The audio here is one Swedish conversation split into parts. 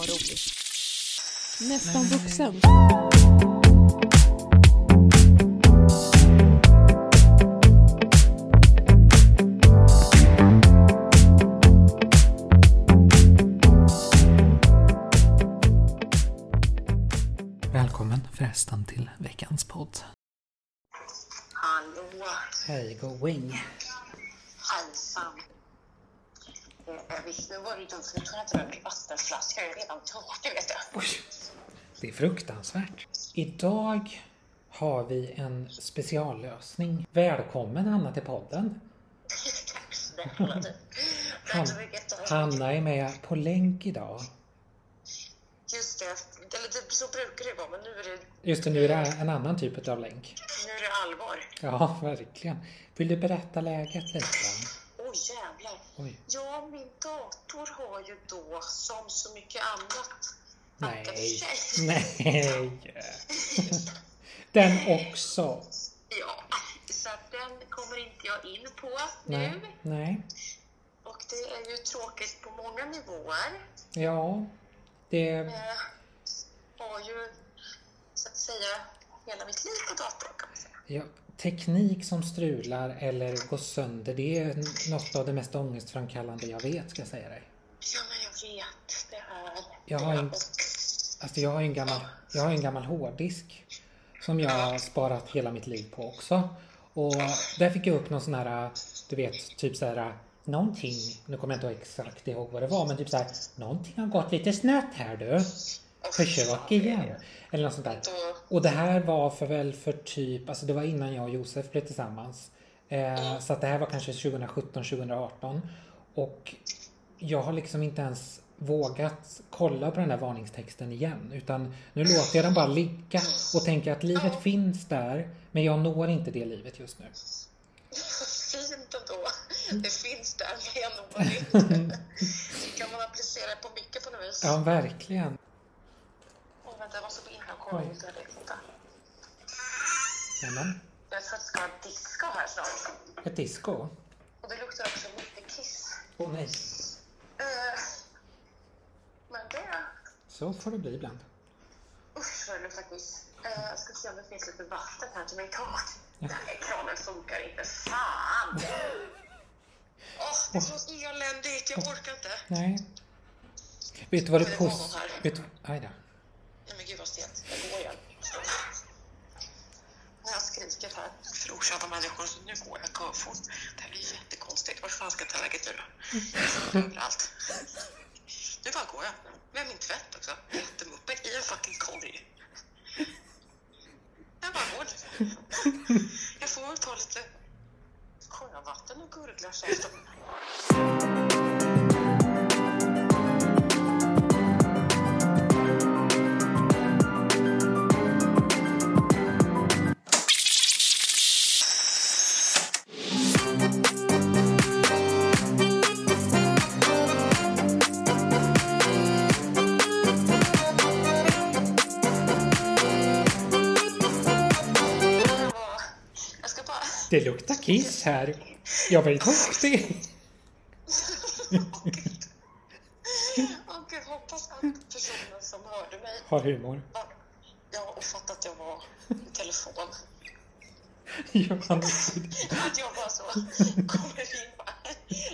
ha roligt. Nästan vuxen. Välkommen förresten till veckans podd. Hallå! Hej going. Hejsan! Eh, Tror jag är redan tråkig, vet du. Det är fruktansvärt. Idag har vi en speciallösning. Välkommen Anna till podden. Tack snälla du. Mycket. Hanna är med på länk idag. Just det, eller det, så brukar det vara, men nu är det, Just det, nu är det en annan typ av länk. nu är det allvar. Ja, verkligen. Vill du berätta läget lite? Oj, oh, jävlar. Oj. Ja, dator har ju då, som så mycket annat, tackat för Nej. sig. Nej. Den också. Ja, så den kommer inte jag in på Nej. nu. Nej. Och det är ju tråkigt på många nivåer. Ja. Det... Eh, har ju så att säga hela mitt liv på datorn kan man säga. Ja, teknik som strular eller går sönder, det är något av det mest ångestframkallande jag vet, ska jag säga dig. Ja, men jag vet. Det är... Jag har en- Alltså jag har en gammal, jag har en gammal hårddisk som jag har sparat hela mitt liv på också. Och där fick jag upp någon sån här, du vet, typ så här någonting, nu kommer jag inte exakt ihåg vad det var, men typ så här, någonting har gått lite snett här du. Försök igen. Eller något sånt där. Och det här var för väl för typ, alltså det var innan jag och Josef blev tillsammans. Eh, så att det här var kanske 2017, 2018. Och jag har liksom inte ens vågat kolla på den där varningstexten igen. Utan nu låter jag den bara ligga och tänker att livet finns där. Men jag når inte det livet just nu. fint ändå. Det finns där, men jag når inte. kan man applicera på mycket på något vis. Ja, verkligen. Åh, vänta, jag måste gå in här och kolla Oj. om jag tror att det ska vara disco här snart. Ett disco? Och det luktar också mycket kiss. Åh nej. Eh, men det... Så får det bli ibland. Usch vad det luktar kiss. Eh, jag ska se om det finns lite vatten här till min tak. Ja. Nej, kranen funkar inte. Fan! Åh, det är så eländigt. Jag orkar inte. Nej. Vet du vad det Det var pos... någon här. Vet du... Aj då. Nej men gud vad stelt. Jag går igen. Jag har skrikit här för okända människor så nu går jag körfort. Det här blir jättekonstigt. Vart fan ska jag ta vägen nu då? Är Överallt. Nu bara går jag. Med min tvätt också. Jättemuppig i en fucking korg. Jag bara går nu. Jag får väl ta lite sjövatten och gurgla så Det luktar kiss här. Jag var ju duktig. Åh gud, hoppas att personen som hörde mig Har humor. ja, och fattade att jag var i telefon. Johan, Att jag bara så kommer in bara,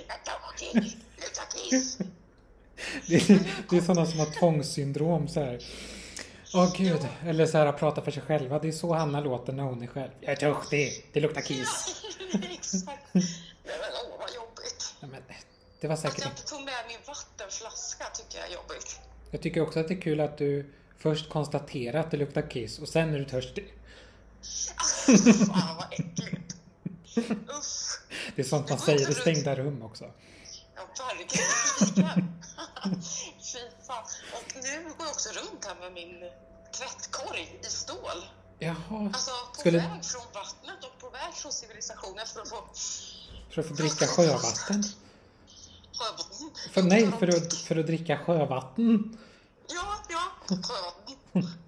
jag tar kiss. det, är, det är sådana som har tvångssyndrom så här. Åh gud. Eller så här att prata för sig själva. Det är så Hanna låter när hon är själv. Jag är duktig. Det luktar kiss. Exakt. Nej men åh vad jobbigt. Ja, men, det var Att säkert jag inte. inte tog med min vattenflaska tycker jag är jobbigt. Jag tycker också att det är kul att du först konstaterar att det luktar kiss och sen är du törstig. Fan vad äckligt. Uff. Det är sånt man säger i stängda rum också. Ja, verkligen. Fy fan. Och nu går jag också runt här med min tvättkorg i stål. Jaha. Alltså på Skulle- väg från vattnet och på väg från civilisationen för att få För att få dricka sjövatten? sjövatten. För, nej, för att, för att dricka sjövatten. Ja, ja, sjövatten.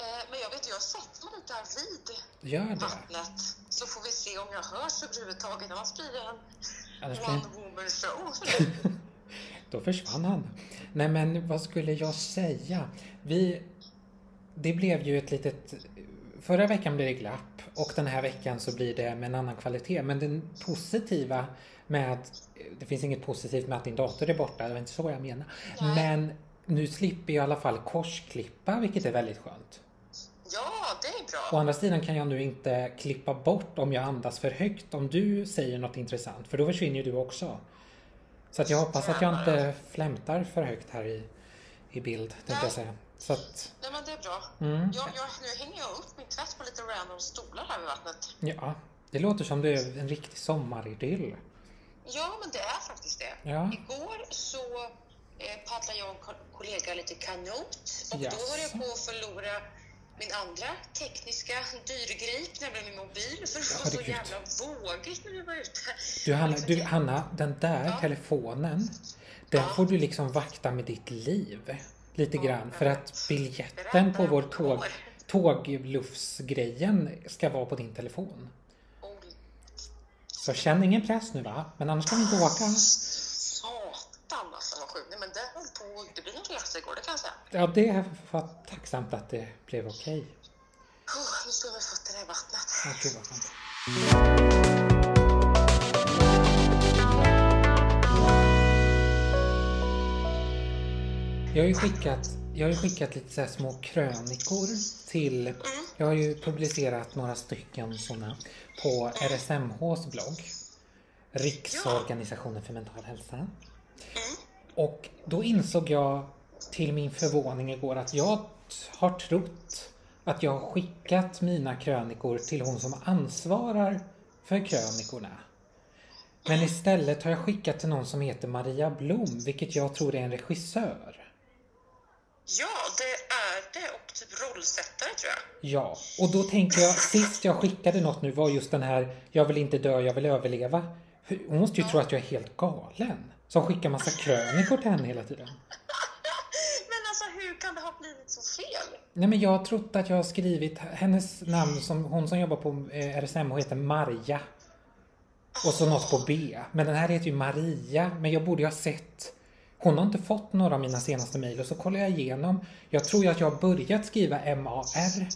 Eh, Men jag vet jag sätter mig här vid Gör det. vattnet så får vi se om jag hörs överhuvudtaget. Annars blir det en Annars one woman show. Då försvann han. Nej men vad skulle jag säga? Vi... Det blev ju ett litet... Förra veckan blev det glapp och den här veckan så blir det med en annan kvalitet. Men det positiva med... Det finns inget positivt med att din dator är borta, det var inte så jag menar. Nej. Men nu slipper jag i alla fall korsklippa, vilket är väldigt skönt. Ja, det är bra. Å andra sidan kan jag nu inte klippa bort om jag andas för högt om du säger något intressant, för då försvinner ju du också. Så att jag hoppas att jag inte flämtar för högt här i, i bild, tänkte jag säga. Så att, Nej, men det är bra. mm, Jag, jag, nu hänger jag upp min tvätt på lite random stolar här vid vattnet. ja, det låter som det är en riktig sommaridyll. Ja, men det är faktiskt det. Ja. Igår så eh, paddlade jag och en ko- kollega lite kanot och Jaså. då höll jag på att förlora min andra tekniska dyrgrip, nämligen min mobil, för det var så Herregud. jävla vågigt när vi var ute. Du Hanna, du, Hanna den där Ja. telefonen, den Ja. får du liksom vakta med ditt liv. Lite grann. För att biljetten på vår det tåg, tåglufsgrejen ska vara på din telefon. Så känn ingen press nu va? Men annars kan vi inte åka. satan alltså vad sjukt. Nej, men det höll på, det blir en resa igår, det kan jag säga. Ja, det var tacksamt att det blev okej. Oh, nu står jag med fötterna i vattnet. Jag har ju skickat, jag har ju skickat lite så här små krönikor till... Jag har ju publicerat några stycken sådana på RSMHs blogg. Riksorganisationen för mental hälsa. Och då insåg jag till min förvåning igår att jag har trott att jag har skickat mina krönikor till hon som ansvarar för krönikorna. Men istället har jag skickat till någon som heter Maria Blom, vilket jag tror är en regissör. Ja, det är det och typ rollsättare tror jag. Ja, och då tänker jag, sist jag skickade något nu var just den här Jag vill inte dö, jag vill överleva. Hon måste ju tro att jag är helt galen. Som skickar massa krönikor till henne hela tiden. Men alltså hur kan det ha blivit så fel? Nej men jag har trott att jag har skrivit hennes namn som hon som jobbar på eh, RSM och heter Marja. Och så något på B. Men den här heter ju Maria. Men jag borde ju ha sett. Hon har inte fått några av mina senaste mejl och så kollar jag igenom. Jag tror ju att jag har börjat skriva M-A-R.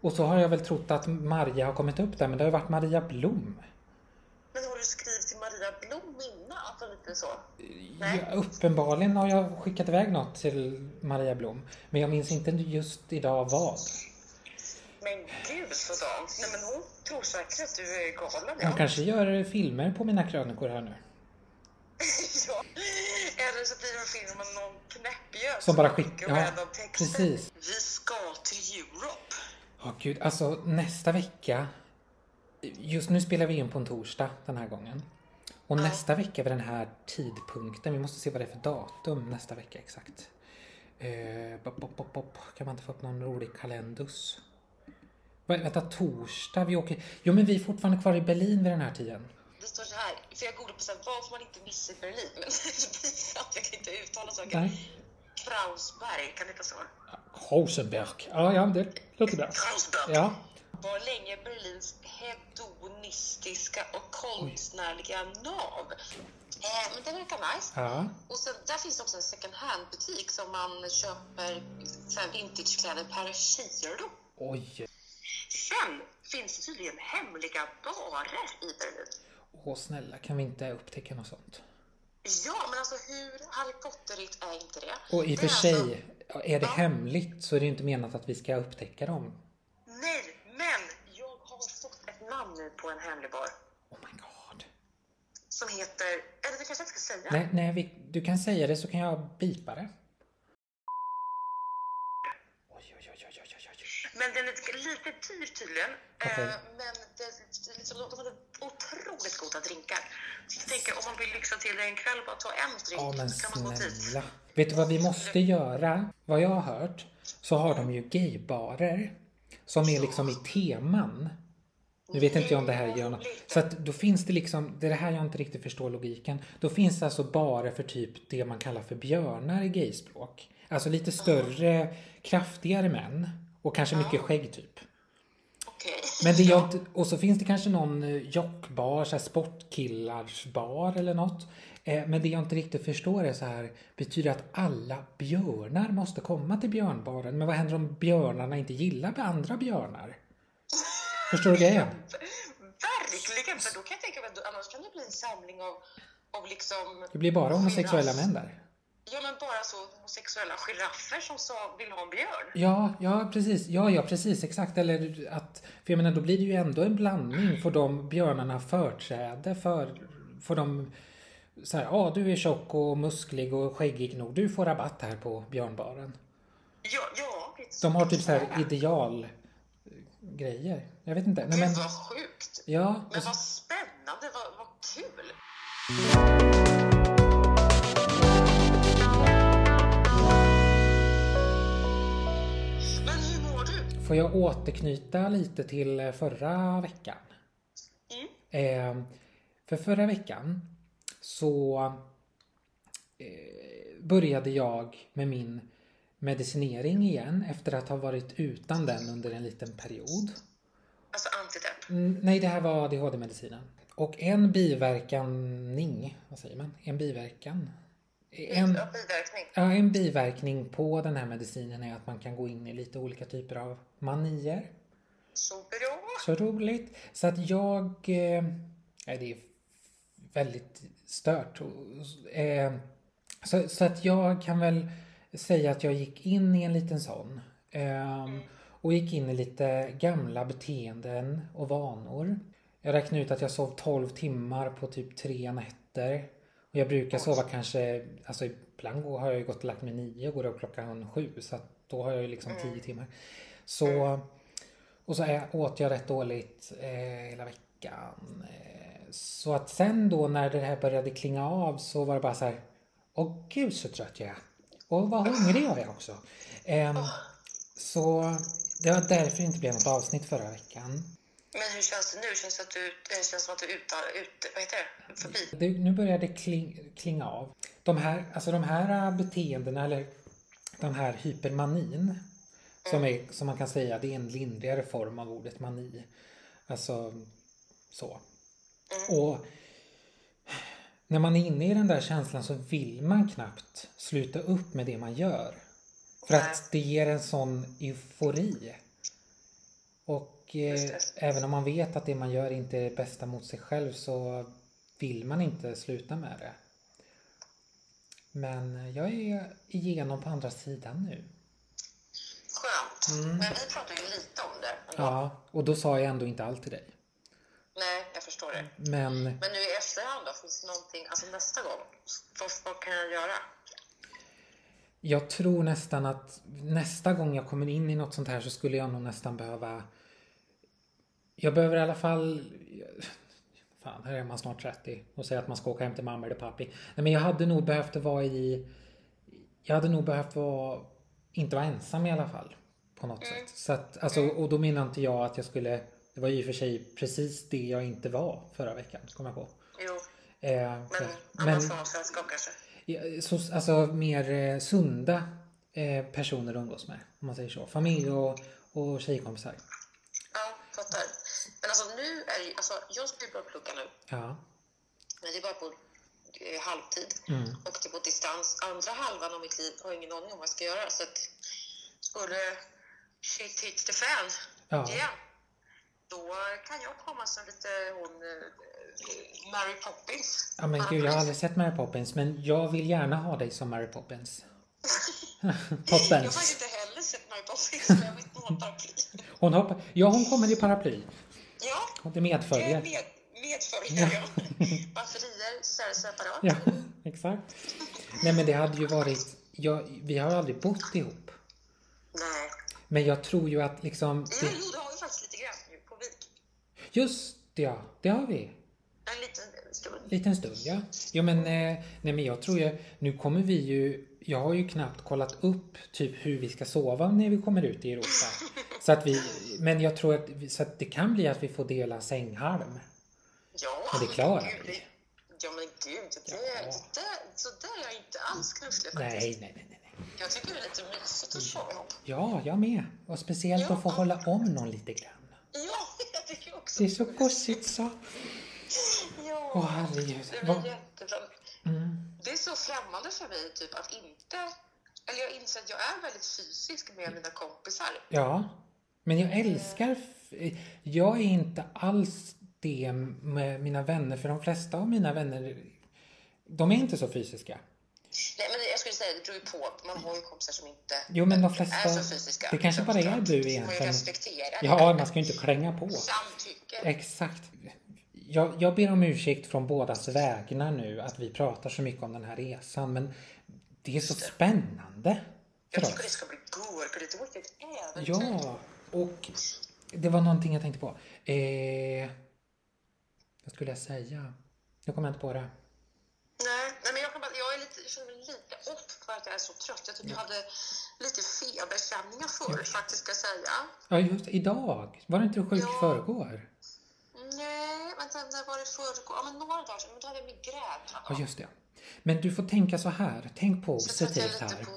Och så har jag väl trott att Marja har kommit upp där men det har ju varit Maria Blom. Men har du skrivit till Maria Blom innan? Lite så? Nej. Ja, uppenbarligen har jag skickat iväg något till Maria Blom. Men jag minns inte just idag vad. Men gud sådan. Nej men hon tror säkert att du är galen. Hon Ja. kanske gör filmer på mina krönikor här nu. ja. Eller så blir det en film om någon knäppjöt Som bara skickar- ja, precis. Vi ska till Europe. Ja, gud. Alltså nästa vecka. Just nu spelar vi in på en torsdag den här gången. Och nästa vecka vid den här tidpunkten, vi måste se vad det är för datum nästa vecka exakt. Eh, bop, bop, bop. Kan man inte få upp någon rolig kalendus? Vänta, torsdag? Vi åker... Jo, men vi är fortfarande kvar i Berlin vid den här tiden. Det står så här, för jag googlade på så här, vad får man inte missa i Berlin? Men att jag kan inte uttala saker. Nej. Krausberg, kan det heta så? Rosenberg. Ja, ja, det låter bra. Krausberg. Ja. var länge Berlins hedonistiska och konstnärliga nav. Eh, men det verkar nice. Ja. Och sen, där finns också en second hand-butik som man köper vintagekläder per kilo. Oj. Sen finns det tydligen hemliga barer i Berlin. Åh, snälla, kan vi inte upptäcka något sånt? Ja, men alltså hur Harry Potterigt är inte det? Och i och för är alltså- sig, är det hemligt så är det ju inte menat att vi ska upptäcka dem. Nej, men jag har fått ett namn nu på en hemlig bar. Oh my god. Som heter, eller det kanske jag inte ska säga. Nej, nej vi, du kan säga det så kan jag bipa det. Men den är lite dyr tydligen. Okej. Eh, men det, liksom, de hade otroligt goda drinkar. Så jag tänker om man vill lyxa till det en kväll, bara ta en drink Ja, men så kan man gå dit. snälla. Vet du vad vi måste göra? Vad jag har hört så har de ju gaybarer som är liksom i teman. Nu vet inte jag om det här gör något. Så att då finns det liksom, det är det här jag inte riktigt förstår logiken. Då finns det alltså barer för typ det man kallar för björnar i gayspråk. Alltså lite större, kraftigare män. Och kanske mycket skägg typ. Men det jag och så finns det kanske någon eh, jockbar, så här sportkillars bar eller något. Eh, men det jag inte riktigt förstår är så här, betyder det att alla björnar måste komma till björnbaren? Men vad händer om björnarna inte gillar andra björnar? Förstår du grejen? Verkligen, för då kan jag tänka mig att annars kan det bli en samling av, av liksom... Det blir bara homosexuella män där. Ja, men bara så homosexuella giraffer som sa, vill ha en björn. Ja, ja precis. Ja, ja precis. Exakt. Eller att, för jag menar, då blir det ju ändå en blandning. Får de björnarna företräde för, får de så här, ja ah, du är tjock och musklig och skäggig nog. Du får rabatt här på björnbaren. Ja, ja. De har typ så här ideal grejer. Jag vet inte. Nej, Gud men, vad sjukt. ja, Men vad spännande, vad, vad kul. Får jag återknyta lite till eh, förra veckan. Mm. Eh, för förra veckan så eh, började jag med min medicinering igen efter att ha varit utan den under en liten period. Alltså antidepp. Mm, nej, det här var ADHD-medicinen. Och en biverkaning, vad säger man? En biverkan? En, Ja, biverkning. ja, en biverkning på den här medicinen är att man kan gå in i lite olika typer av manier. Så bra. Så roligt. Så att jag... Eh, det är väldigt stört. Eh, så, så att jag kan väl säga att jag gick in i en liten sån. Eh, och gick in i lite gamla beteenden och vanor. Jag räknade ut att jag sov 12 timmar på typ tre nätter. Och jag brukar sova kanske, alltså ibland har jag ju gått och lagt mig nio och går upp klockan sju. Så att då har jag ju liksom tio timmar. Så och så åt jag rätt dåligt eh, hela veckan. Eh, så att sen då när det här började klinga av så var det bara så här. Åh gud så trött jag är. Och vad hungrig jag är också. Ehm, så det var därför det inte blev något avsnitt förra veckan. Men hur känns det nu? Känns det, att du, det känns som att du är ute vad heter det? Förbi? Det, nu börjar det kling, klinga av. De här, alltså de här äh, beteendena eller den här hypermanin som, är, som man kan säga det är en lindrigare form av ordet mani. Alltså så. Och när man är inne i den där känslan så vill man knappt sluta upp med det man gör. För att det ger en sån eufori. Och eh, även om man vet att det man gör inte är det bästa mot sig själv så vill man inte sluta med det. Men jag är igenom på andra sidan nu. Skönt. Men vi pratar ju lite om det. ändå. Ja, och då sa jag ändå inte allt till dig. Nej, jag förstår det. Men Men nu i efterhand då, finns det någonting, alltså nästa gång, vad, vad kan jag göra? Jag tror nästan att nästa gång jag kommer in i något sånt här så skulle jag nog nästan behöva... Jag behöver i alla fall... Fan, här är man snart 30 och säger att man ska åka hem till mamma eller pappi. Nej, men jag hade nog behövt vara i... Jag hade nog behövt vara... Inte vara ensam i alla fall. På något sätt. Så att, alltså, och då menar inte jag att jag skulle... Det var ju i och för sig precis det jag inte var förra veckan, kom jag på. Jo, Eh, men men, annan form av sällskap kanske? Så, alltså mer eh, sunda eh, personer att umgås med. Om man säger så. Familj och, och tjejkompisar. Ja, fattar. Alltså nu är det alltså jag ska ju börja plugga nu, Ja. men det är bara på eh, halvtid Mm. och det är på distans. Andra halvan av mitt liv har jag ingen aning om vad jag ska göra, så att skulle shit hit the fan Ja. igen, då kan jag komma som lite hon eh, Mary Poppins. ja men gud, jag har aldrig sett Mary Poppins. Men jag vill gärna ha dig som Mary Poppins. Jag har Poppins. faktiskt inte heller sett Mary Poppins, men jag vet inte om paraply. Hon hoppar... Ja, hon kommer i paraply. Ja, det det är medföljer. med, medföljare, ja. Batterier, separat. Ja, exakt. Nej men det hade ju varit... Ja, vi har aldrig bott ihop. Nej. Men jag tror ju att liksom... Jo, Det, jo, det har vi faktiskt lite grann nu på Vik. just det, ja. Det har vi. En liten stund. Liten stund, ja. Jo men, eh, nej men jag tror ju, nu kommer vi ju, jag har ju knappt kollat upp typ hur vi ska sova när vi kommer ut i Europa. Så att vi, men jag tror att, så att det kan bli att vi får dela sänghalm. Ja, Men det klarar vi. det- Ja, men gud, det, Ja. det, så där är jag inte alls knusslig Nej, faktiskt. nej, nej, nej. nej. Jag tycker det är lite mysigt att ihop. Ja, jag med. Och speciellt att få Ja. hålla om någon lite grann. Ja, jag tycker också Det är så gosigt så. Ja, Åh herregud. det Vad- jättebra. så främmande för mig typ att inte... Eller jag inser att jag är väldigt fysisk med mina kompisar. Ja. Men jag älskar... Jag är inte alls det med mina vänner, för de flesta av mina vänner, de är inte så fysiska. Nej, men jag skulle säga det beror ju på. Man har ju kompisar som inte Jo, men de flesta... är så fysiska. Det kanske bara är du får man ju egentligen. respektera det. Ja, man ska ju inte klänga på. Samtycke. Exakt. Jag, jag ber om ursäkt från bådas vägnar nu att vi pratar så mycket om den här resan, men det är så spännande Jag tycker det ska bli gurgligt. Det vore ett äventyr. Ja, och det var någonting jag tänkte på. Eh, vad skulle jag säga? Nu kommer jag inte på det. Nej, nej, men jag, kan bara, jag, är lite, jag känner mig lite off för att jag är så trött. Jag typ jag hade lite feberkänningar förut faktiskt, ska jag säga. Ja, just idag. Var det inte du sjuk i Ja. förrgår? Nej, vänta, när var det förrgår? Ja, men några dagar sedan. Men då hade jag migrän. Ja, just det. Men du får tänka så här. Tänk positivt här. på...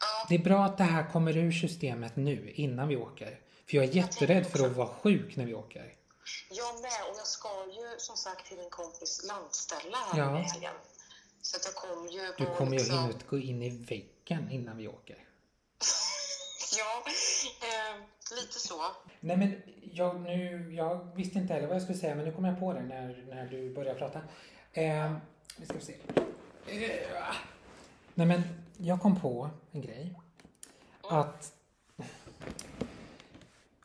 Ja, Det är bra att det här kommer ur systemet nu, innan vi åker. För jag är jätterädd för att vara sjuk när vi åker. jag med. Och jag ska ju som sagt till en kompis landställe här Ja. i helgen. Så att jag kommer ju... Du vara kommer ju liksom- hinna gå in i väggen innan vi åker. Ja, eh, lite så. Nej men jag, nu, jag visste inte heller vad jag skulle säga men nu kom jag på det när, när du började prata. Eh, vi ska se. Eh, nej men jag kom på en grej. Att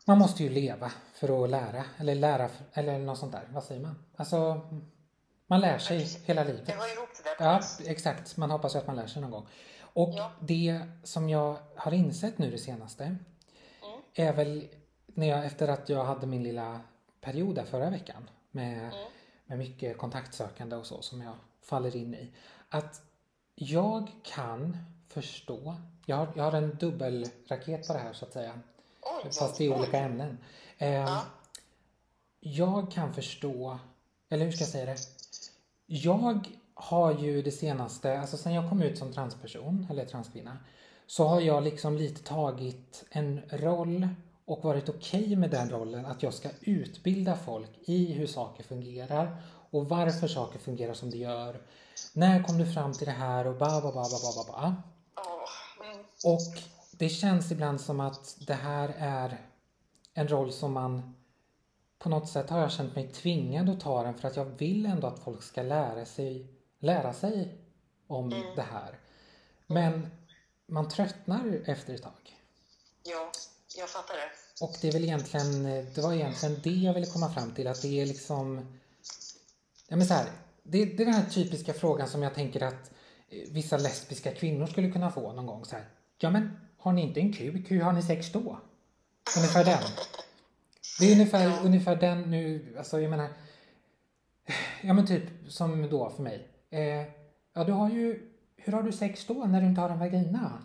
man måste ju leva för att lära. Eller lära, eller något sånt där. Vad säger man? Alltså, man lär sig hela livet. Det var ihop det där. Ja, exakt. Man hoppas ju att man lär sig någon gång. Och Ja. det som jag har insett nu det senaste är väl när jag, efter att jag hade min lilla period där förra veckan med, med mycket kontaktsökande och så som jag faller in i. Att jag kan förstå, jag har, jag har en dubbelraket på det här så att säga. Oj, Fast i olika ämnen. Ja. Jag kan förstå, eller hur ska jag säga det? Jag har ju det senaste, alltså sen jag kom ut som transperson, eller transkvinna, så har jag liksom lite tagit en roll och varit okej med den rollen att jag ska utbilda folk i hur saker fungerar och varför saker fungerar som de gör. När kom du fram till det här och ba ba ba ba ba ba ba. Mm. Och det känns ibland som att det här är en roll som man på något sätt har jag känt mig tvingad att ta den för att jag vill ändå att folk ska lära sig, lära sig om det här. Men man tröttnar efter ett tag. Ja, jag fattar det. Och det är väl egentligen, det var egentligen det jag ville komma fram till att det är liksom Ja men så här, det, det är den här typiska frågan som jag tänker att vissa lesbiska kvinnor skulle kunna få någon gång så här. Ja men har ni inte en kuk, hur har ni sex då? Ungefär den. Det är ungefär, ungefär den nu, alltså jag menar Ja men typ som då för mig. Eh, ja du har ju, hur har du sex då när du inte har en vagina?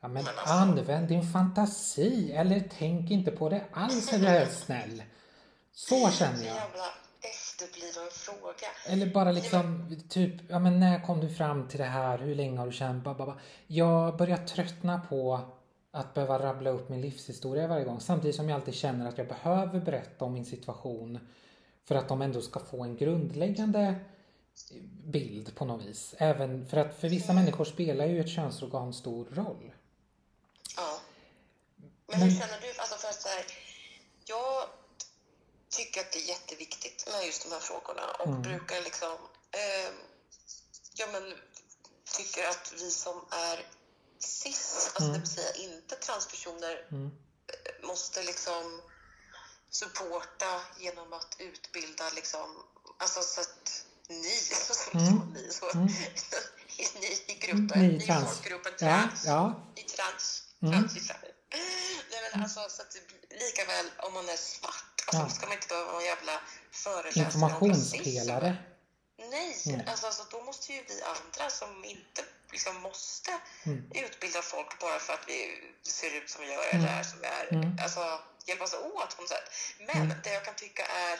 Ja men använd din fantasi eller tänk inte på det alls är du snäll. Så känner jag. Jävla efterbliven fråga. Eller bara liksom, typ, ja men när kom du fram till det här? Hur länge har du ba. Jag börjar tröttna på att behöva rabbla upp min livshistoria varje gång. Samtidigt som jag alltid känner att jag behöver berätta om min situation för att de ändå ska få en grundläggande bild på något vis. Även för att för vissa människor spelar ju ett könsorgan stor roll. Ja. Men hur känner du? Alltså för att så här, jag tycker att det är jätteviktigt med just de här frågorna och brukar liksom... Eh, ja, men tycker att vi som är cis, alltså det vill säga inte transpersoner, Mm. eh, måste liksom supporta genom att utbilda liksom, alltså så att ni, så Mm. ni, så, ni i gruppen, Ni i trans. folkgruppen Ja, trans, ja. i trans, Mm. transisar. Nej men alltså så att lika väl om man är svart, alltså Ja. ska man inte behöva en jävla föreläsare Informationspelare. Nej, Nej. Alltså, alltså då måste ju vi andra som inte liksom måste Mm. utbilda folk bara för att vi ser ut som vi gör eller är som vi är. Mm. Alltså hjälpas åt på något sätt. Men det jag kan tycka är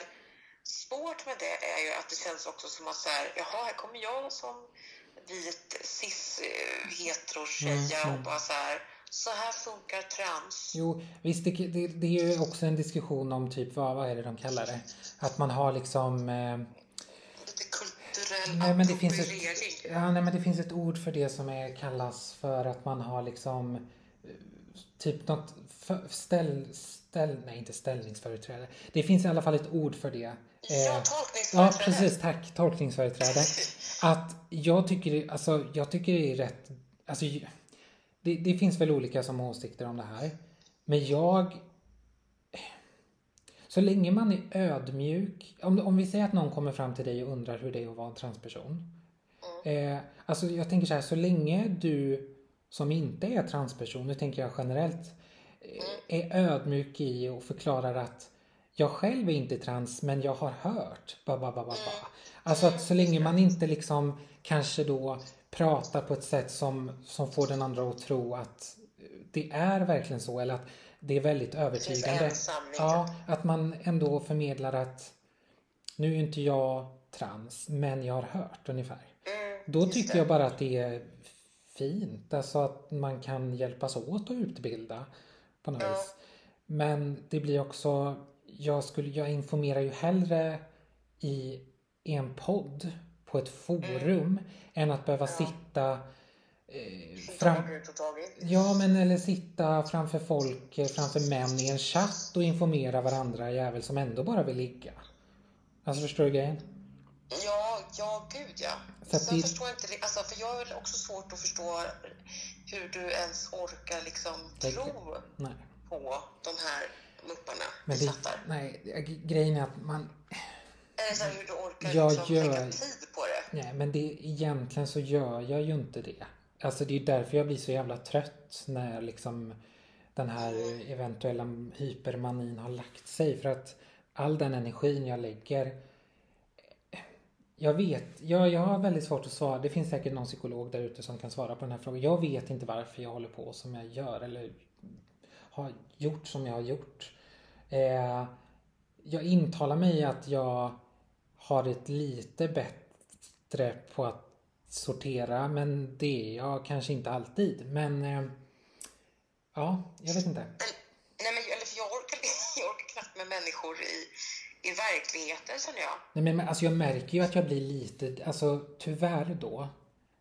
svårt med det är ju att det känns också som att så här, jaha, här kommer jag som vit cis eh, hetero tjeja Mm, och bara så här, så här funkar trans. Jo, visst det, det, det är ju också en diskussion om typ vad, vad är det de kallar det? Att man har liksom eh, Lite kultur kulturell Nej men, det finns ett, ja, nej men det finns ett ord för det som är, kallas för att man har liksom eh, typ något för, ställ, ställ, nej inte ställningsföreträde. Det finns i alla fall ett ord för det. Ja, Eh, Ja, tolkningsföreträde. precis. Tack. Tolkningsföreträde. Att jag tycker, alltså, jag tycker det är rätt... Alltså, det, det finns väl olika som har åsikter om det här. Men jag... Så länge man är ödmjuk. Om, om vi säger att någon kommer fram till dig och undrar hur det är att vara en transperson. Eh, alltså jag tänker så här, så länge du som inte är transperson, nu tänker jag generellt, eh, är ödmjuk i och förklarar att jag själv är inte trans men jag har hört. Ba, ba, ba, ba, ba. Alltså att så länge man inte liksom kanske då pratar på ett sätt som, som får den andra att tro att det är verkligen så eller att det är väldigt övertygande. Ja, att man ändå förmedlar att nu är inte jag trans men jag har hört ungefär. Mm, Då tycker det. jag bara att det är fint. Alltså att man kan hjälpas åt att utbilda på något Ja. vis. Men det blir också, jag, skulle, jag informerar ju hellre i en podd på ett forum än att behöva sitta eh, fram. Ja, men eller sitta framför folk, eh, framför män i en chatt och informera varandra jävel som ändå bara vill ligga. Alltså förstår du grejen? Ja, ja, gud ja. Att Sen det- förstår jag inte, det- alltså, för jag har väl också svårt att förstå hur du ens orkar liksom Tänker. tro Nej. på de här mupparna Men det, nej, grejen är att man, Eller så här, hur du orkar Jag liksom gör- lägga tid det nej men det, egentligen så gör jag ju inte det. Alltså det är därför jag blir så jävla trött när liksom den här eventuella hypermanin har lagt sig. För att all den energin jag lägger jag vet, jag, jag har väldigt svårt att svara. Det finns säkert någon psykolog där ute som kan svara på den här frågan. Jag vet inte varför jag håller på som jag gör eller har gjort som jag har gjort. Eh, jag intalar mig att jag har ett lite bättre på att sortera men det är jag kanske inte alltid. Men eh, ja, jag vet inte. Nej, men, eller för jag orkar, jag orkar knappt med människor i, i verkligheten känner jag. Nej, men men, alltså jag märker ju att jag blir lite, alltså tyvärr då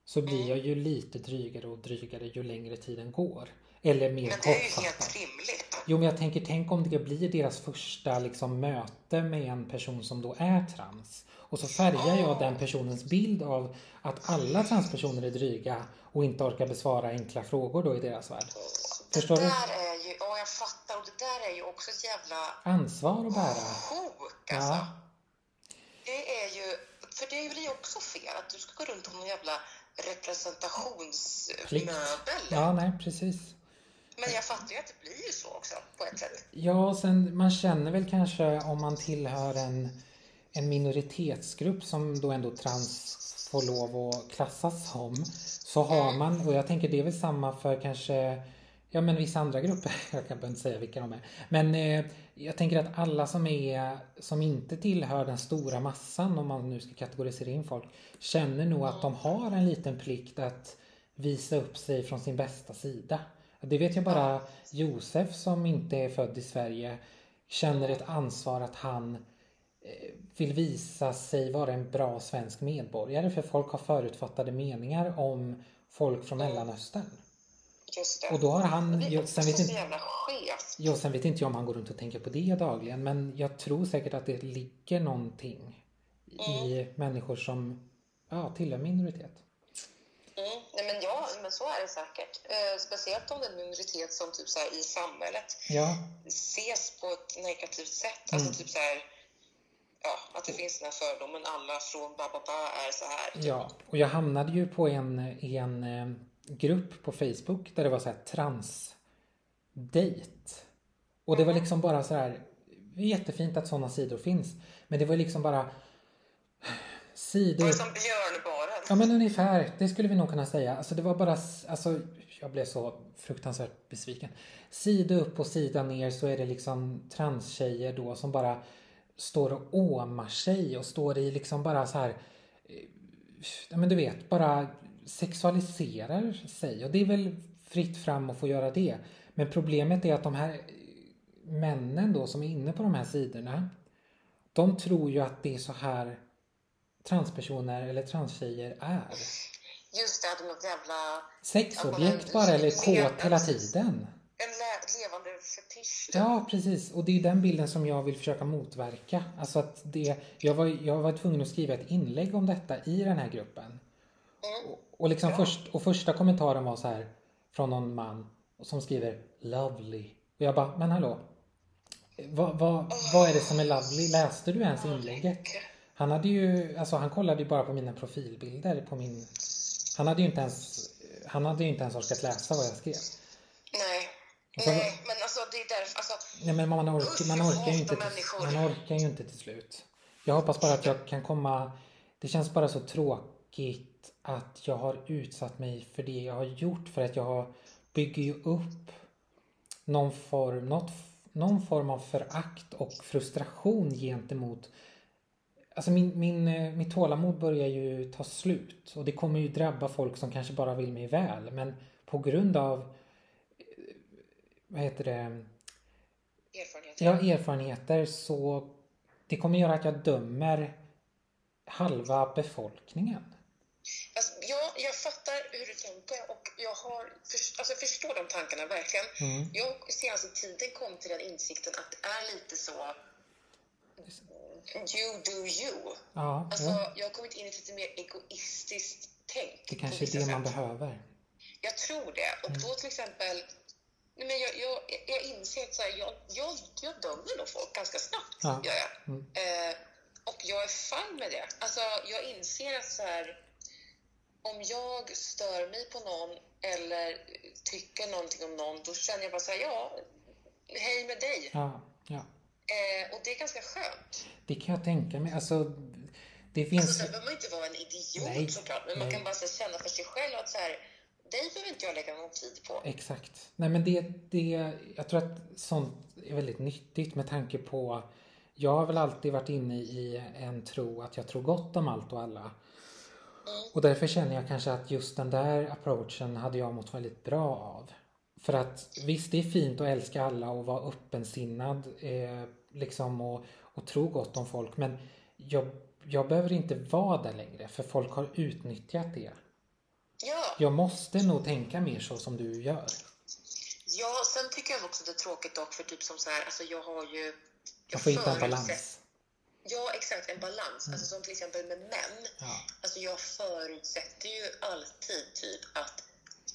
så blir jag ju lite drygare och drygare ju längre tiden går. Eller mer Men det är ju helt rimligt. Jo men jag tänker, tänk om det blir deras första liksom, möte med en person som då är trans. Och så färgar jag den personens bild av att alla transpersoner är dryga och inte orkar besvara enkla frågor då i deras värld. Förstår det du? där är ju, ja jag fattar, och det där är ju också ett jävla Ansvar att bära. sjok alltså. Ja. Det är ju, för det blir ju också fel att du ska gå runt och ha någon jävla representationsmöbel. Ja, nej precis. Men jag fattar ju att det blir ju så också på ett sätt. Ja, sen man känner väl kanske om man tillhör en, en minoritetsgrupp som då ändå trans får lov att klassas som. Så har man, och jag tänker det är väl samma för kanske Ja men vissa andra grupper, jag kan inte säga vilka de är. Men eh, jag tänker att alla som är som inte tillhör den stora massan om man nu ska kategorisera in folk känner nog att de har en liten plikt att visa upp sig från sin bästa sida. Det vet jag bara Josef som inte är född i Sverige känner ett ansvar att han eh, vill visa sig vara en bra svensk medborgare för folk har förutfattade meningar om folk från Mellanöstern. Och då har han, det är sen vet inte, jo, sen vet inte jag om han går runt och tänker på det dagligen men jag tror säkert att det ligger någonting i människor som ja, tillhör minoritet. Mm. Nej, men ja, men så är det säkert. Eh, speciellt om det är en minoritet som typ så i samhället Ja, ses på ett negativt sätt. Alltså typ så här, ja, att det finns den här fördomen, alla från Bababa är så här. Ja, och jag hamnade ju på en, en eh, grupp på Facebook där det var så här transdate. Och det var liksom bara så här, jättefint att sådana sidor finns. Men det var liksom bara Var sidor. det som björnbaren? Ja men ungefär, det skulle vi nog kunna säga. Alltså det var bara, alltså jag blev så fruktansvärt besviken. Sida upp och sida ner så är det liksom transtjejer då som bara står och åmar sig och står i liksom bara så här eh, ja men du vet, bara sexualiserar sig. Och det är väl fritt fram att få göra det. Men problemet är att de här männen då som är inne på de här sidorna. De tror ju att det är så här transpersoner eller transtjejer är. Just det, att de är något jävla... Sexobjekt bara, eller kåt hela tiden. En levande fetisch. Ja, precis. Och det är den bilden som jag vill försöka motverka. Alltså att det, jag, var, jag var tvungen att skriva ett inlägg om detta i den här gruppen. Mm. Och, och, liksom ja. först, och första kommentaren var så här från någon man som skriver Lovely. Och jag bara, men hallå. Vad, vad, vad är det som är lovely? Läste du ens inlägget? Han hade ju, alltså han kollade ju bara på mina profilbilder på min... Han hade ju inte ens, han hade ju inte ens orkat läsa vad jag skrev. Nej. Alltså, Nej, men alltså det är därför, alltså... Nej men man, orkar, man orkar ju inte, till, man orkar ju inte till slut. Jag hoppas bara att jag kan komma... Det känns bara så tråkigt att jag har utsatt mig för det jag har gjort för att jag har, bygger ju upp någon form, något, någon form av förakt och frustration gentemot Alltså min, min, eh, mitt tålamod börjar ju ta slut och det kommer ju drabba folk som kanske bara vill mig väl men på grund av eh, vad heter det? Erfarenheter. Ja, erfarenheter så det kommer göra att jag dömer halva befolkningen. Alltså, ja, jag fattar hur du tänker och jag har, för, alltså, förstår de tankarna verkligen. Mm. Jag senaste tiden kom till den insikten att det är lite så you do you. Ja, alltså, ja. Jag har kommit in i ett lite mer egoistiskt tänk. Det kanske är det man behöver. Jag tror det. Och mm. då till exempel Nej, men jag, jag, jag inser att så här, jag, jag, jag dömer nog folk ganska snabbt. Ja. Gör jag. Mm. Eh, och jag är fan med det. Alltså, jag inser att så här, om jag stör mig på någon eller tycker någonting om någon, då känner jag bara så här, ja, hej med dig. Ja, ja. Eh, och det är ganska skönt. Det kan jag tänka mig. Alltså, det finns... Alltså, sen behöver man inte vara en idiot nej, såklart, men nej. man kan bara så, känna för sig själv att så här, dig behöver inte jag lägga någon tid på. Exakt. Nej men det, det, jag tror att sånt är väldigt nyttigt med tanke på jag har väl alltid varit inne i en tro att jag tror gott om allt och alla. Mm. Och därför känner jag kanske att just den där approachen hade jag mått väldigt bra av. För att visst, det är fint att älska alla och vara öppensinnad eh, liksom och, och tro gott om folk men jag, jag behöver inte vara där längre för folk har utnyttjat det. Ja. Jag måste nog tänka mer så som du gör. Ja, sen tycker jag också det är tråkigt dock för typ som så här, alltså jag har ju... Jag får hitta en balans. Ja, exakt, en balans. Mm. Alltså som till exempel med män. Ja. Alltså jag förutsätter ju alltid typ att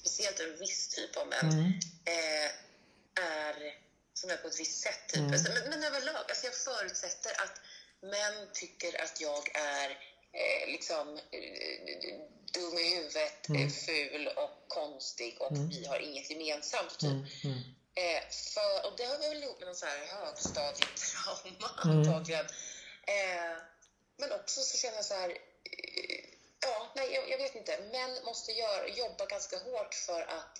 speciellt en viss typ av män mm. eh, är som är på ett visst sätt. Typ. Mm. Alltså, men, men överlag, alltså jag förutsätter att män tycker att jag är eh, liksom eh, dum i huvudet, mm. ful och konstig och mm. vi har inget gemensamt. Typ. Mm. mm. Eh, för, och det har väl ihop med någon så här högstadietrauma mm. antagligen. Eh, men också så känner jag så här, eh, nej, jag, jag, vet inte. Män måste göra, jobba ganska hårt för att,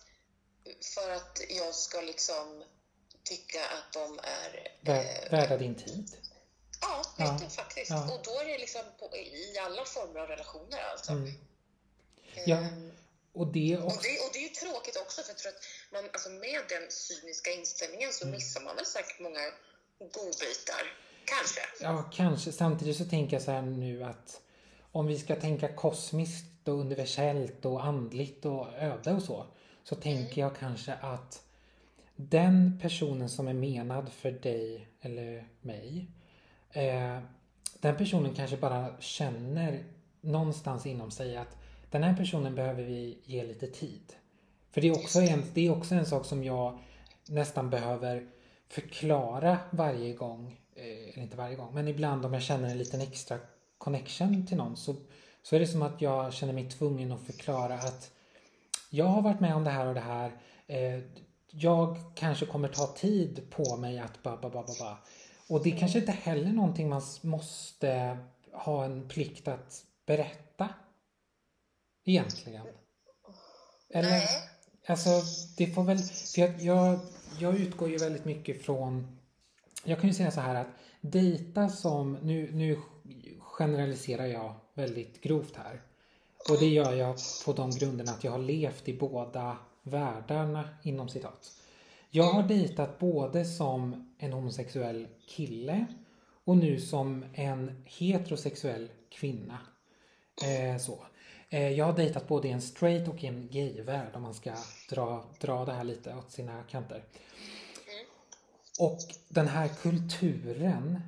för att jag ska liksom tycka att de är... Eh, Värda din tid? Ja, ja. lite faktiskt. Ja. Och då är det liksom på, i alla former av relationer alltså. Mm. Ja, ehm, och det, också... och, det, och det är ju tråkigt också för jag tror att man, alltså med den cyniska inställningen så mm. missar man väl säkert många godbitar. Kanske. Ja, kanske. Samtidigt så tänker jag så här nu att om vi ska tänka kosmiskt och universellt och andligt och öde och så. Så mm. tänker jag kanske att den personen som är menad för dig eller mig. Eh, den personen kanske bara känner någonstans inom sig att den här personen behöver vi ge lite tid. För det är också en, det är också en sak som jag nästan behöver förklara varje gång. Eh, eller inte varje gång, men ibland om jag känner en liten extra connection till någon så, så är det som att jag känner mig tvungen att förklara att jag har varit med om det här och det här. Eh, jag kanske kommer ta tid på mig att ba, ba, ba, ba, ba. Och det är kanske inte heller någonting man måste ha en plikt att berätta. Egentligen. Eller? Nej. Alltså, det får väl... För jag, jag, jag utgår ju väldigt mycket från... Jag kan ju säga så här att dejta som... Nu, nu generaliserar jag väldigt grovt här. Och det gör jag på de grunderna att jag har levt i båda världarna inom citat. Jag har dejtat både som en homosexuell kille och nu som en heterosexuell kvinna. Eh, så. Eh, jag har dejtat både i en straight och i en gay-värld om man ska dra, dra det här lite åt sina kanter. Och den här kulturen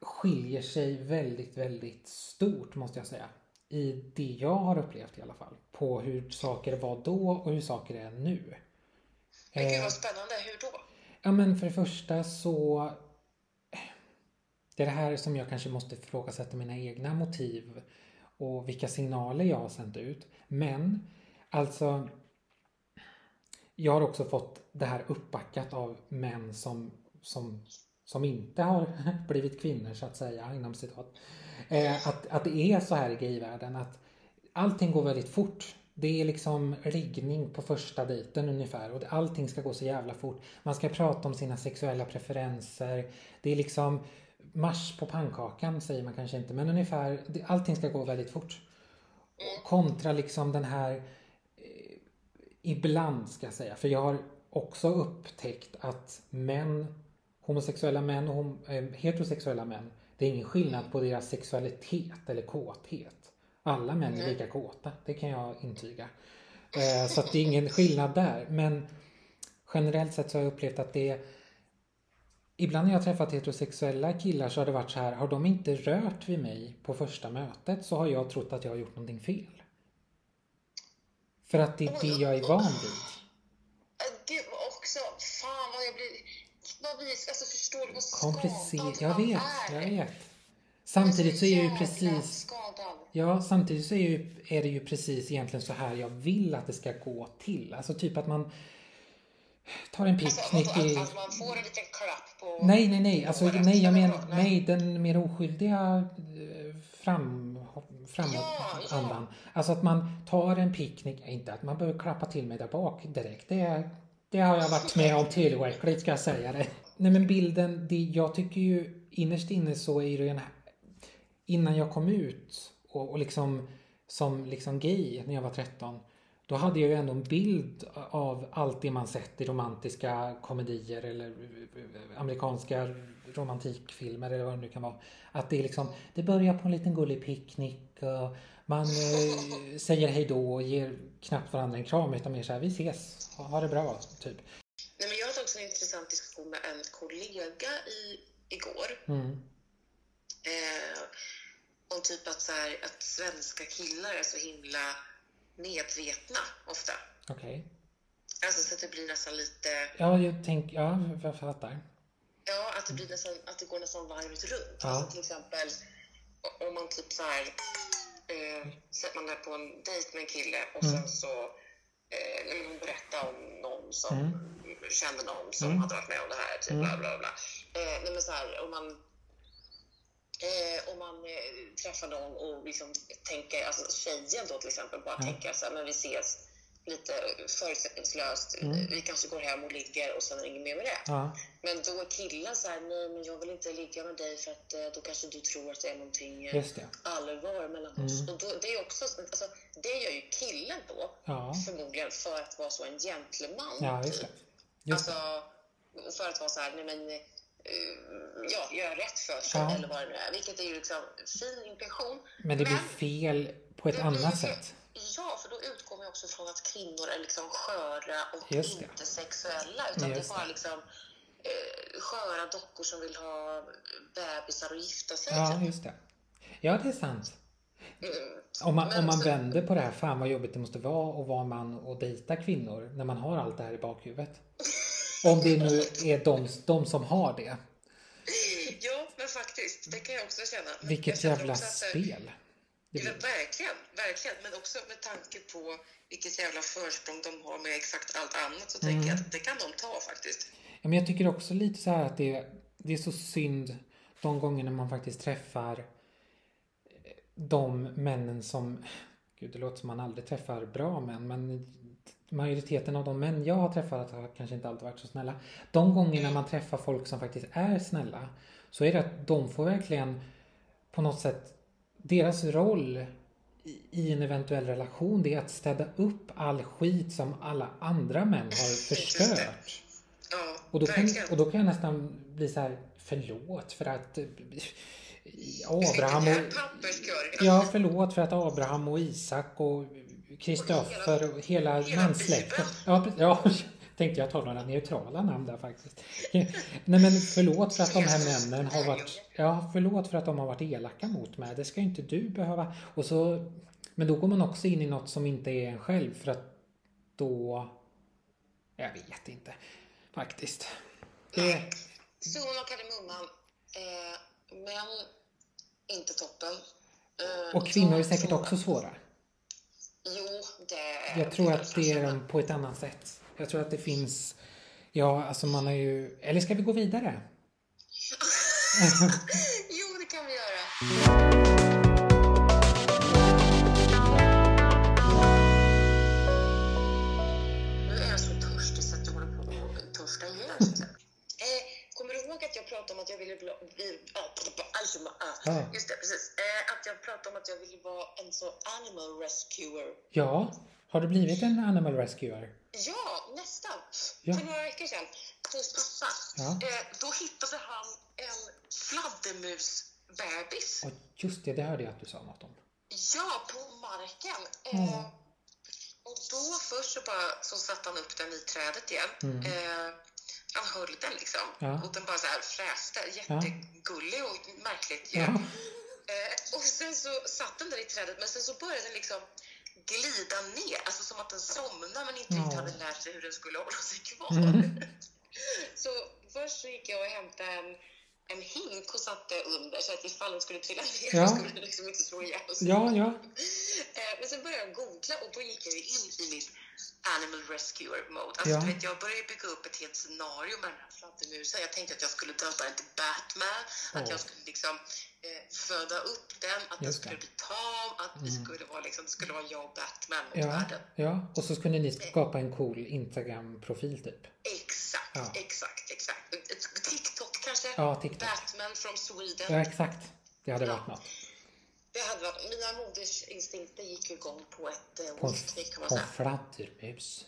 skiljer sig väldigt, väldigt stort måste jag säga. I det jag har upplevt i alla fall. På hur saker var då och hur saker är nu. Men gud Eh, vad spännande, hur då? Ja men för det första så Det är det här som jag kanske måste ifrågasätta mina egna motiv och vilka signaler jag har sänt ut. Men alltså Jag har också fått det här uppbackat av män som, som, som inte har blivit kvinnor så att säga inom citat. Eh, att, att det är så här i gayvärlden att allting går väldigt fort. Det är liksom riggning på första dejten ungefär och allting ska gå så jävla fort. Man ska prata om sina sexuella preferenser. Det är liksom mars på pannkakan säger man kanske inte men ungefär allting ska gå väldigt fort. Kontra liksom den här eh, ibland ska jag säga för jag har också upptäckt att män homosexuella män och hom- eh, heterosexuella män det är ingen skillnad på deras sexualitet eller kåthet. Alla män är lika kåta, det kan jag intyga. Eh, Så det är ingen skillnad där. Men generellt sett så har jag upplevt att det Ibland när jag har träffat heterosexuella killar så har det varit så här, har de inte rört vid mig på första mötet så har jag trott att jag har gjort någonting fel. För att det är det jag är van vid. Vad vi, alltså förstår du vad skadad Jag vet, är? jag vet. Samtidigt så är jag ju jävla precis skadad. Ja, samtidigt så är, ju, är det ju precis egentligen så här jag vill att det ska gå till. Alltså typ att man tar en Alltså, picknick vadå, i... att man får en liten klapp på... Nej, nej, nej. Alltså, nej, jag menar, nej, den mer oskyldiga eh, fram, framåt Ja, ja. Alltså att man tar en picknick, inte att man behöver klappa till mig där bak direkt. Det, det har jag varit med om tillräckligt ska jag säga det. Nej men bilden, det, jag tycker ju innerst inne så är det ju en... innan jag kom ut och, och liksom som liksom gay när jag var 13 då hade jag ju ändå en bild av allt det man sett i romantiska komedier eller amerikanska romantikfilmer eller vad det nu kan vara. Att det är liksom, det börjar på en liten gullig picknick och man eh, säger hej då och ger knappt varandra en kram utan mer så här, vi ses, ha, ha det bra, typ. Nej, men jag hade också en intressant diskussion med en kollega i, igår. Mm. Eh, om typ att, så här, att svenska killar är så himla medvetna ofta. Okej. Alltså så att det blir nästan lite... Ja, jag tänker, ja, jag fattar. Ja, att det, blir nästan, att det går nästan varvet runt. Ja. Alltså till exempel om man typ så här... Eh, sätter man är på en dejt med en kille och Mm. sen så eh, hon berättar om någon som Mm. kände någon som Mm. hade varit med om det här. Typ Mm. bla bla bla. Eh, nej, men så här, om man, eh, om man eh, träffar någon och liksom tänker, alltså tjejen då till exempel, bara Ja. tänker så här, men vi ses lite förutsättningslöst. Mm. Vi kanske går hem och ligger och sen är det inget mer med det. Ja, Men då är killen så här, nej men jag vill inte ligga med dig för att eh, då kanske du tror att det är någonting eh, det. allvar mellan oss. Mm. Och då, det är också, alltså, det gör ju killen då Ja, förmodligen för att vara så en gentleman. ja just typ. det. Just. Alltså, för att vara så här, nej men, eh, ja, göra rätt för sig Ja. eller vad det nu är. Vilket är ju liksom fin intention. Men det blir Men- fel på ett blir annat sätt. Ja, för då utgår man också från att kvinnor är liksom sköra och inte sexuella. Utan Just det är bara liksom eh, sköra dockor som vill ha bebisar och gifta sig. Ja, typ. just det. Ja, det är sant. Mm. Om man, Men om man så- vänder på det här, fan vad jobbigt det måste vara att vara man och dejta kvinnor när man har allt det här i bakhuvudet. Om det nu är de, de som har det. Ja, men faktiskt. Det kan jag också känna. Jag Vilket känner jävla spel. Det Ja, verkligen, verkligen. Men också med tanke på vilket jävla försprång de har med exakt allt annat så Mm. tänker jag att det kan de ta faktiskt. Ja, men jag tycker också lite så här att det, det är så synd de gångerna man faktiskt träffar de männen som, gud det låter som man aldrig träffar bra män, men majoriteten av de män jag har träffat har kanske inte alltid varit så snälla. De gångerna man träffar folk som faktiskt är snälla så är det att de får verkligen på något sätt, deras roll i- en eventuell relation det är att städa upp all skit som alla andra män har förstört. Ja, Och då, kan, och då kan jag nästan bli så här, förlåt för att eh, Abraham och... Ja, förlåt för att Abraham och Isak och Kristoffer och hela hela manssläkten... Bibeln. Ja, ja, tänkte jag ta några neutrala namn där faktiskt. Nej men förlåt för att de här männen har varit... Ja, förlåt för att de har varit elaka mot mig. Det ska ju inte du behöva... Och så... Men då går man också in i något som inte är en själv för att då... Jag vet inte faktiskt. Det... Summan och kardemumman. Eh, män, inte toppen. Eh, Och kvinnor är säkert också svåra. Jo, det Jag tror att det är de på ett annat sätt. Jag tror att det finns... Ja, alltså man har ju... Eller ska vi gå vidare? Jo, det kan vi göra. Nu är jag så törstig så att jag håller på att törsta ihjäl eh, Kommer du ihåg att jag pratade om att jag ville bli... alltså, Ja. Just det, precis. Eh, att jag pratade om att jag ville vara en så animal rescuer. Ja. Har du blivit en animal rescuer? Ja. Ja. För några veckor sedan hos pappa, Ja. eh, då hittade han en fladdermusbebis. Och just det, det hörde jag att du sa något om. Ja, på marken. Mm. Eh, och då först så bara så satte han upp den i trädet igen. Mm. Eh, han höll den liksom. Ja. Och den bara så här fräste. Jättegullig och märkligt ju. Ja. Eh, och sen så satt den där i trädet men sen så började den liksom glida ner. Alltså som att den somnade men inte Ja. riktigt hade lärt sig hur den skulle hålla sig kvar. Mm. Så först så gick jag och hämtade en, en hink och satte under så att ifall den skulle trilla ner Ja. så skulle den liksom inte slå ihjäl sig. Ja, ja. Eh, Men sen började jag googla och då gick jag in i mitt animal rescuer mode. Alltså, Ja. du vet, jag började bygga upp ett helt scenario med den här fladdermusen. Jag tänkte att jag skulle döpa den till Batman, att Åh. jag skulle liksom eh, föda upp den, att den skulle bli tam, att vi Mm. skulle vara liksom, det skulle vara jag och Batman mot Ja, världen. ja. Och så skulle ni skapa en cool Instagram-profil typ. Exakt, Ja. exakt, exakt. TikTok kanske? Ja, TikTok. Batman from Sweden. Ja, exakt. Det hade Ja. varit något. Det hade varit, mina modersinstinkter gick igång på ett eh, På kan man på säga. fladdermus.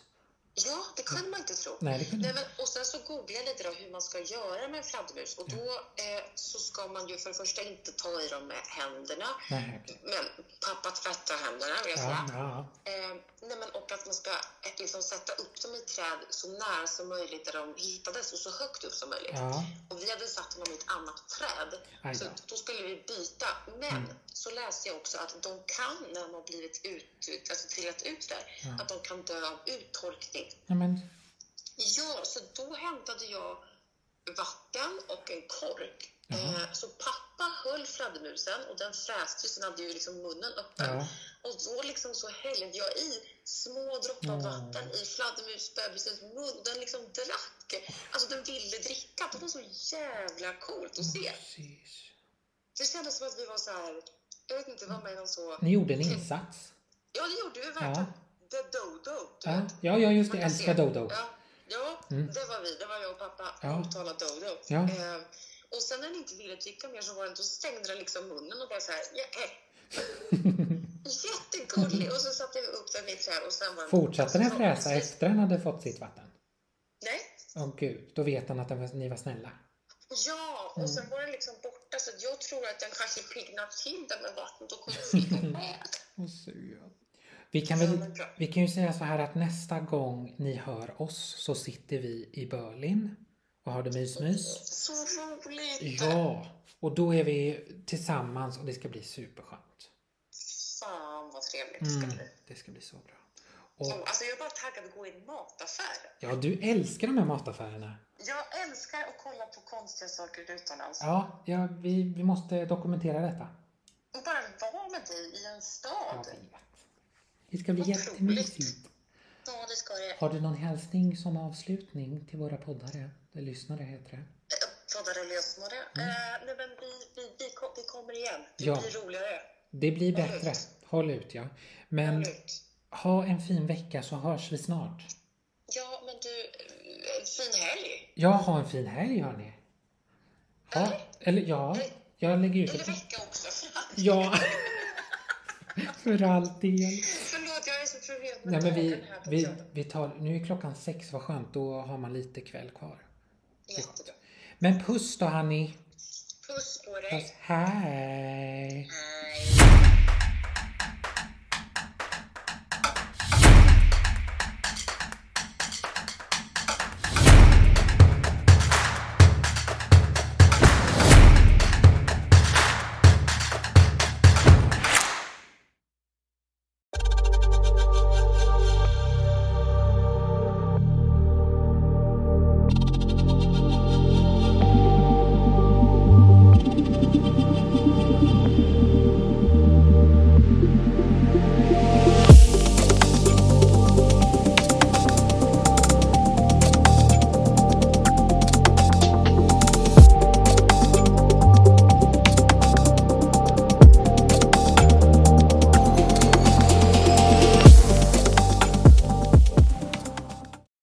Ja, det kunde man inte tro. Nej, det kunde Nej, men, och sen så googlade jag lite då hur man ska göra med en fladdermus. Och då eh, så ska man ju för det första inte ta i dem med händerna. Nej, okej. Men pappa tvättar händerna jag Ja, ja. Eh, nej, men, och att man ska eh, liksom sätta upp dem i träd så nära som möjligt där de hittades och så högt upp som möjligt. ja. Och vi hade satt honom i ett annat träd. Så då. skulle vi byta. Men så läste jag också att de kan, när de har blivit ut, alltså trillat ut där, Ja. att de kan dö av uttorkning. ja men, Ja, så då hämtade jag vatten och en kork. Eh, så pappa höll fladdermusen och den fräste ju, så den hade ju liksom munnen öppen. ja. Och då liksom så hällde jag i små droppar Mm. vatten i fladdermusbebisens mun och den liksom drack. Alltså den ville dricka. Det var så jävla coolt att se. Precis. Det kändes som att vi var så här, jag vet inte, var med i någon så... Ni gjorde en insats. Ja, det gjorde vi verkligen. The Dodo, du Ja, vet. ja, ja just det. Kan Älskar. Dodo. Ja, ja Mm. det var vi. Det var jag och pappa. Ja. Ja. talade Dodo. Ja. Eh, och sen när den inte ville dricka mer så var den, då stängde den liksom munnen och bara så här, ja, eh. Jättegullig! Och så satte vi upp den i ett träd och sen var den Fortsatte den fräsa efter den hade fått sitt vatten? Nej. Åh gud, då vet han att den ni var snälla. Ja, Mm. och sen var den liksom borta så jag tror att den kanske piggnade till den med vattnet och kommer flyga med. Vi kan, väl, vi kan ju säga så här att nästa gång ni hör oss så sitter vi i Berlin och har det mysmys. Så roligt! Ja, och då är vi tillsammans och det ska bli superskönt. Fan vad trevligt det ska Mm, bli. det ska bli så bra. Och, alltså jag är bara taggad att gå i en mataffär. ja, du älskar de här mataffärerna. Jag älskar att kolla på konstiga saker utomlands. Ja, ja vi, vi måste dokumentera detta. Och bara vara med dig i en Jag stad. vet. Det ska bli Otroligt. jättemysigt. Ja, det ska det. Har du någon hälsning som avslutning till våra poddare? Eller lyssnare heter det. Eh, Poddare och lyssnare. Eh, nej, men vi, vi, vi, vi kommer igen. Det Mm. Ja. blir roligare. Det blir Håll bättre. ut. Håll ut ja. Men Håll ut. ha en fin vecka så hörs vi snart. Ja, men du, eh, en fin helg. Ja, ha en fin helg hörni. Ha, Eller? eller ja, jag lägger ut Eller vecka också. Ja. För all del. Förlåt, jag är så med Nej men vi, vi, vi tar, nu är klockan sex, vad skönt. Då har man lite kväll kvar. Jättebra. Men puss då Hanni. Puss på dig. Puss. Hej. Hej.